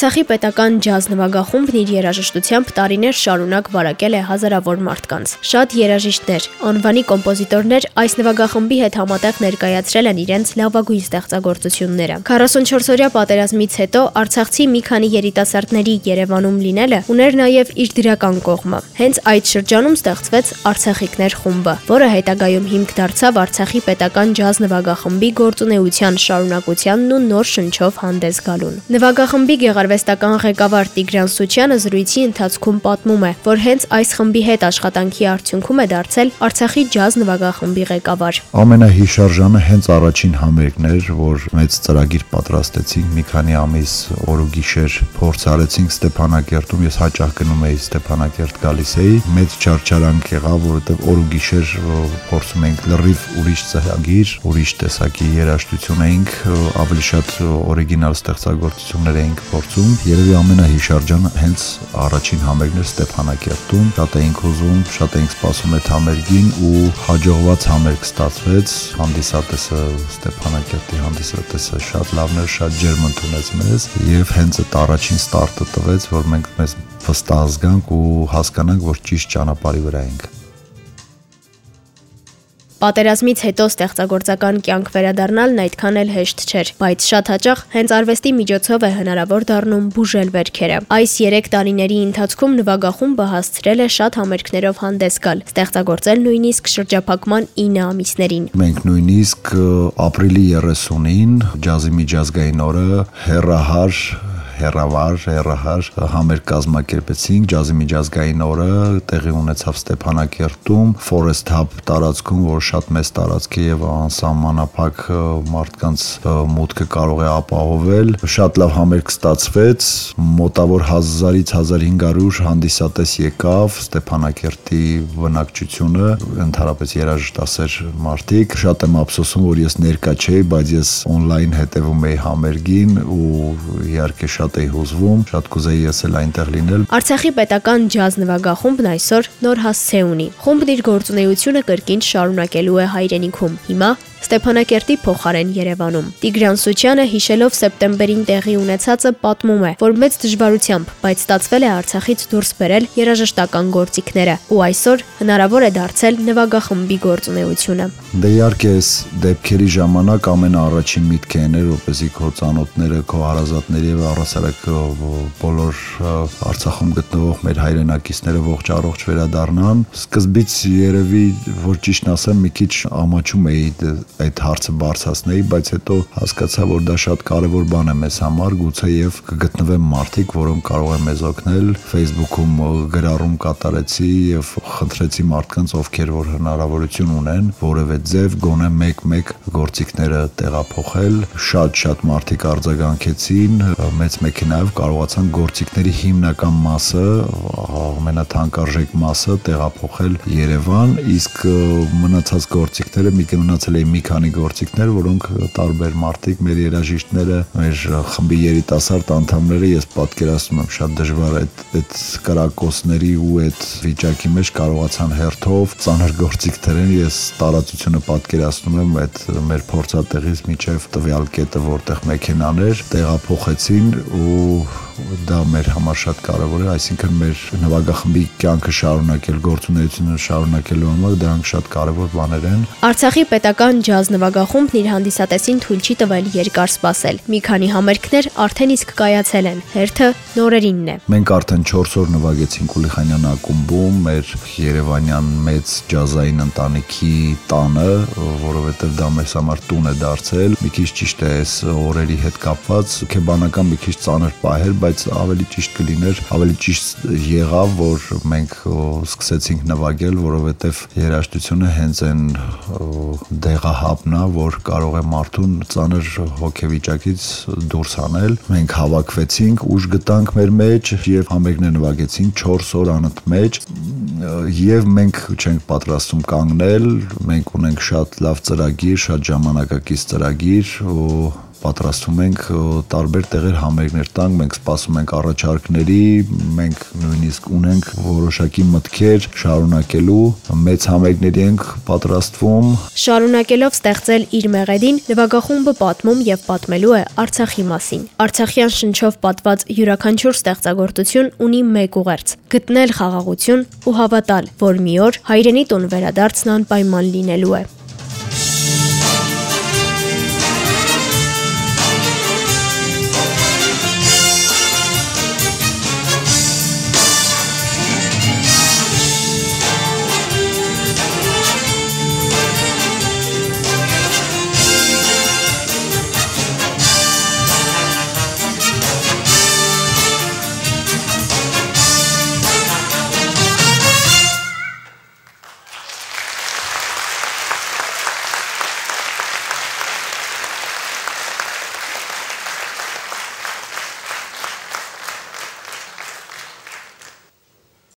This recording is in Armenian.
Արցախի պետական ջազ նվագախումբն իր երաժշտությամբ տարիներ շարունակ վարակել է հազարավոր մարդկանց։ Շատ երաժիշտներ, անվանի կոմպոզիտորներ այս նվագախմբի հետ համատեղ ներկայացրել են իրենց լավագույն ստեղծագործությունները։ 44-օրյա պատերազմից հետո Արցախցի մի քանի երիտասարդների Երևանում լինելը ուներ նաև իր դրական կողմը։ Հենց այդ շրջանում ստեղծվեց Արցախիկներ խումբը, որը հետագայում հիմք դարձավ Արցախի պետական ջազ նվագախմբի գործունեության շարունակությանն ու նոր շնչով հանդես գալուն։ Նվագախմբի գեղարվեստական ղեկավար Տիգրան Սուչյանը զրույցի ընթացքում պատմում է, որ հենց այս խմբի հետ աշխատանքի արդյունքում է դարձել Արցախի ջազ նվագախմբի ղեկավար։ Ամենահիշարժանը հենց առաջին համերգն էր, որ մեծ ծրագիր պատրաստեցինք մի քանի ամիս օր ու գիշեր փորձ արեցինք Ստեփանակերտում, ես հաճախ գնում էի Ստեփանակերտ գալիս էի, մեծ չարչարանք եղավ, որովհետև օր ու գիշեր փորձում ենք լրիվ ուրիշ ծրագիր, ուրիշ տեսակի երաժշտություն էինք, ավելի շատ օրիգինալ ստեղծագործություններ էինք փորձում։ Երևի ամենահիշարժանը հենց առաջին համերգն էր Ստեփանակերտում։ Շատ էինք ուզում, շատ էինք սպասում այդ համերգին ու հաջողված համերգ ստացվեց։ Հանդիսատեսը Ստեփանակերտի հանդիսատեսը շատ լավն էր, շատ ջերմ ընդունեց մեզ եւ հենց այդ առաջին ստարտը տվեց, որ մենք մեզ վստահ զգանք ու հասկանանք, որ ճիշտ ճանապարհի վրա ենք։ Պատերազմից հետո ստեղծագործական կյանք վերադառնալն այդքան էլ հեշտ չէր, բայց շատ հաճախ հենց արվեստի միջոցով է հնարավոր դառնում բուժել վերքերը։ Այս 3 տարիների ընթացքում նվագախումբը հասցրել է շատ համերգներով հանդես գալ, ստեղծագործել նույնիսկ շրջափակման 9 ամիսներին։ Մենք նույնիսկ ապրիլի 30-ին ջազի միջազգային օրը հերահար հերավար, հերահար համեր կազմակերպեցինք ջազի միջազգային օրը տեղի ունեցավ Ստեփանակերտում Forest Hub տարածքում, որ շատ մեծ տարածք է եւ անսահմանափակ մարդկանց մուտքը կարող է ապահովել։ Շատ լավ համերգ ստացվեց, մոտավոր 1000-ից 1500 հանդիսատես եկավ Ստեփանակերտի բնակչությունը, ընդհանրապես երաժշտասեր մարդիկ։ Շատ եմ ափսոսում, որ ես ներկա չէի, բայց ես on-line հետևում էի համերգին ու իհարկե շատ շատ էի հուզվում, շատ կուզեի ես էլ այնտեղ լինել։ Արցախի պետական ջազ նվագախումբն այսօր նոր հասցե ունի։ Խումբն իր գործունեությունը կրկին շարունակելու է հայրենիքում։ Հիմա Ստեփանակերտի փոխարեն Երևանում։ Տիգրան Սուչյանը հիշելով սեպտեմբերին տեղի ունեցածը պատմում է, որ մեծ դժվարությամբ, բայց ստացվել է Արցախից դուրս բերել երաժշտական գործիքները, ու այսօր հնարավոր է դարձել նվագախմբի գործունեությունը։ Դե իհարկե այս դեպքերի ժամանակ ամենաառաջին միտքը էր, որպեսզի քո ծանոթները, քո հարազատները եւ առասարակ բոլոր Արցախում գտնվող մեր հայրենակիցները ողջ առողջ վերադառնան։ Սկզբից երևի, որ ճիշտն ասեմ, մի քիչ ամաչում էի այդ հարցը բարձրացնեի, բայց հետո հասկացա, որ դա շատ կարևոր բան է մեզ համար, գուցե եւ կգտնվեն մարդիկ, որոնք կարող են մեզ օգնել։ Facebook-ում գրառում կատարեցի եւ խնդրեցի մարդկանց, ովքեր որ հնարավորություն ունեն, որևէ ձև գոնե 1-1 գործիքները տեղափոխել։ Շատ-շատ մարդիկ արձագանքեցին, մեծ մեքենայով կարողացան գործիքների հիմնական մասը, ամենաթանկարժեք մասը տեղափոխել Երևան, իսկ մնացած գործիքները մի կմնացել էին մի մի քանի գործիքներ, որոնք տարբեր մարդիկ, մեր երաժիշտները, մեր խմբի երիտասարդ անդամները, ես պատկերացնում եմ շատ դժվար այդ այդ կրակոցների ու այդ վիճակի մեջ կարողացան հերթով ծանր գործիք դրեն։ Ես տարածությունը պատկերացնում եմ այդ մեր փորձատեղից միջև տվյալ կետը, որտեղ մեքենաներ տեղափոխեցին ու դա մեր համար շատ կարևոր է, այսինքն մեր նվագախմբի կյանքը շարունակել, գործունեությունը շարունակելու համար դրանք շատ կարևոր բաներ են։ Արցախի պետական ջազ նվագախումբն իր հանդիսատեսին թույլ չի տվել երկար սպասել։ Մի քանի համերգներ արդեն իսկ կայացել են։ Հերթը նորերինն է։ Մենք արդեն 4 օր նվագեցինք Ուլիխանյան ակումբում, մեր Երևանյան մեծ ջազային ընտանիքի տանը, որովհետև դա մեզ համար տուն է դարձել։ Մի քիչ ճիշտ է այս օրերի հետ կապված, քեբանական մի քիչ ծանր պահեր, բայց բայց ավելի ճիշտ կլիներ, ավելի ճիշտ եղավ, որ մենք սկսեցինք նվագել, որովհետև երաժշտությունը հենց այն դեղահապն է, որ կարող է մարդուն ծանր հոգեվիճակից դուրս անել։ Մենք հավաքվեցինք, ուժ գտանք մեր մեջ եւ համերգներ նվագեցինք 4 օր անընդմեջ եւ մենք չենք պատրաստում կանգնել, մենք ունենք շատ լավ ծրագիր, շատ ժամանակակից ծրագիր, պատրաստվում ենք տարբեր տեղեր համերգներ տանք, մենք սպասում ենք առաջարկների, մենք նույնիսկ ունենք որոշակի մտքեր շարունակելու, մեծ համերգների ենք պատրաստվում։ Շարունակելով ստեղծել իր մեղեդին, նվագախումբը պատմում եւ պատմելու է Արցախի մասին։ Արցախյան շնչով պատված յուրաքանչյուր ստեղծագործություն ունի մեկ ուղերձ՝ գտնել խաղաղություն ու հավատալ, որ մի օր հայրենի տուն վերադարձն անպայման լինելու է։